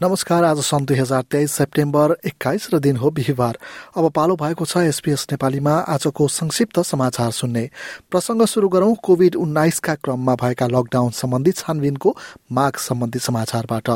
नमस्कार आज सन् दुई हजार तेइस सेप्टेम्बर एक्काइस र दिन हो बिहिबार। अब पालो भएको छ एसपीएस नेपालीमा। आजको संक्षिप्त समाचार सुन्ने। प्रसंग शुरू गरौं कोविड उन्नाइसका क्रममा भएका लकडाउन सम्बन्धी छानबिनको माग सम्बन्धी समाचारबाट।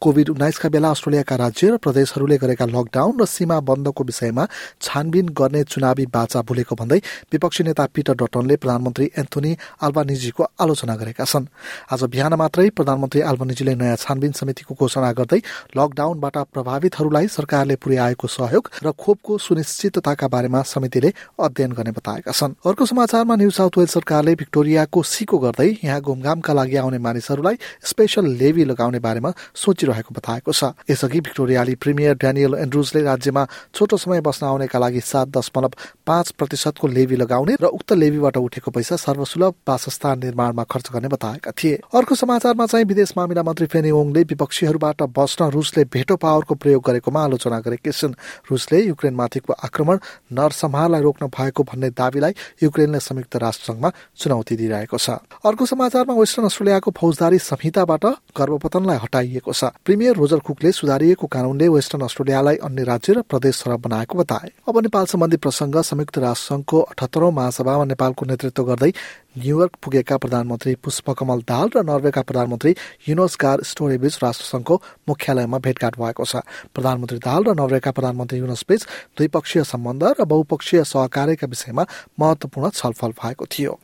कोविड उन्नाइसका बेला अस्ट्रेलियाका राज्य र प्रदेशहरूले गरेका लकडाउन र सीमा बन्दको विषयमा छानबिन गर्ने चुनावी बाचा भुलेको भन्दै विपक्षी नेता पिटर डटनले प्रधानमन्त्री एन्थोनी आल्बानिजीको आलोचना गरेका छन्। आज बिहान मात्रै प्रधानमन्त्री आल्बानिजीले नयाँ छानबिन समितिको घोषणा गर्दै लकडाउनबाट प्रभावितहरूलाई सरकारले पुर्याएको सहयोग र खोपको सुनिश्चितताका बारेमा समितिले अध्ययन गर्ने बताएका छन्। अर्को समाचारमा न्यू साउथ वेल्स सरकारले भिक्टोरियाको सिको गर्दै यहाँ घुमघामका लागि आउने मानिसहरूलाई स्पेशल लेभी लगाउने बारेमा सोचिरहेको बताएको छ। यसअघि भिक्टोरियाली प्रिमियर ड्यानियल एन्ड्रुजले राज्यमा छोटो समय बस्न आउनेका लागि सात दशमलव पाँच प्रतिशतको लेभी लगाउने र उक्त लेभीबाट उठेको पैसा सर्वसुलभ वासस्थान निर्माणमा खर्च गर्ने बताएका थिए। अर्को समाचारमा चाहिँ विदेश मामिला मन्त्री फेनी ओङले विपक्षीहरूबाट बस बस्न रुसले भेटो पावरको प्रयोग गरेकोमा आलोचना गरेकी छिन्। रुसले युक्रेनमाथिको आक्रमण नरसंहारलाई रोक्न भएको भन्ने दावीलाई युक्रेनले संयुक्त राष्ट्रसंघमा चुनौती दिइरहेको छ। अर्को समाचारमा वेस्टर्न अस्ट्रेलियाको फौजदारी संहिताबाट गर्भपतनलाई हटाइएको छ। प्रिमियर रोजर कुकले सुधारिएको कानूनले वेस्टर्न अस्ट्रेलियालाई अन्य राज्य र प्रदेश सरह बनाएको बताए। अब नेपाल सम्बन्धी प्रसंग संयुक्त राष्ट्रसंघको अठहत्तरौं महासभामा नेपालको नेतृत्व गर्दै न्युयोर्क पुगेका प्रधानमन्त्री पुष्पकमल दाहाल र नर्वेका प्रधानमन्त्री युनोस गार स्टोरेबीच राष्ट्रसङ्घको मुख्यालयमा भेटघाट भएको छ। प्रधानमन्त्री दाहाल र नर्वेका प्रधानमन्त्री युनोस बीच द्विपक्षीय सम्बन्ध र बहुपक्षीय सहकार्यका विषयमा महत्वपूर्ण छलफल भएको थियो।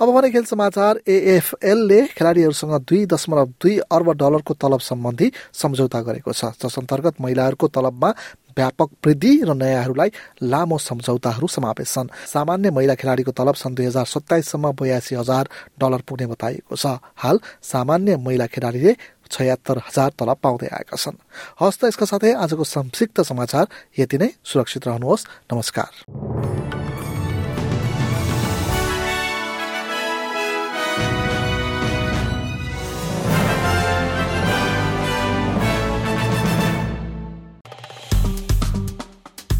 अब भने खेल समाचार एएफएलले खेलाडीहरूसँग दुई दशमलव दुई अर्ब डलरको तलब सम्बन्धी सम्झौता गरेको छ। जस अन्तर्गत महिलाहरूको तलबमा व्यापक वृद्धि र नयाँहरूलाई लामो सम्झौताहरू समावेश छन्। सामान्य महिला खेलाडीको तलब सन् दुई हजार सत्ताइससम्म बयासी हजार डलर पुग्ने बताइएको छ। हाल सामान्य महिला खेलाडीले छयत्तर हजार तलब पाउँदै आएका छन्। हस्त यसका साथै आजको संक्षिप्त समाचार यति नै। सुरक्षित रहनुहोस्। नमस्कार।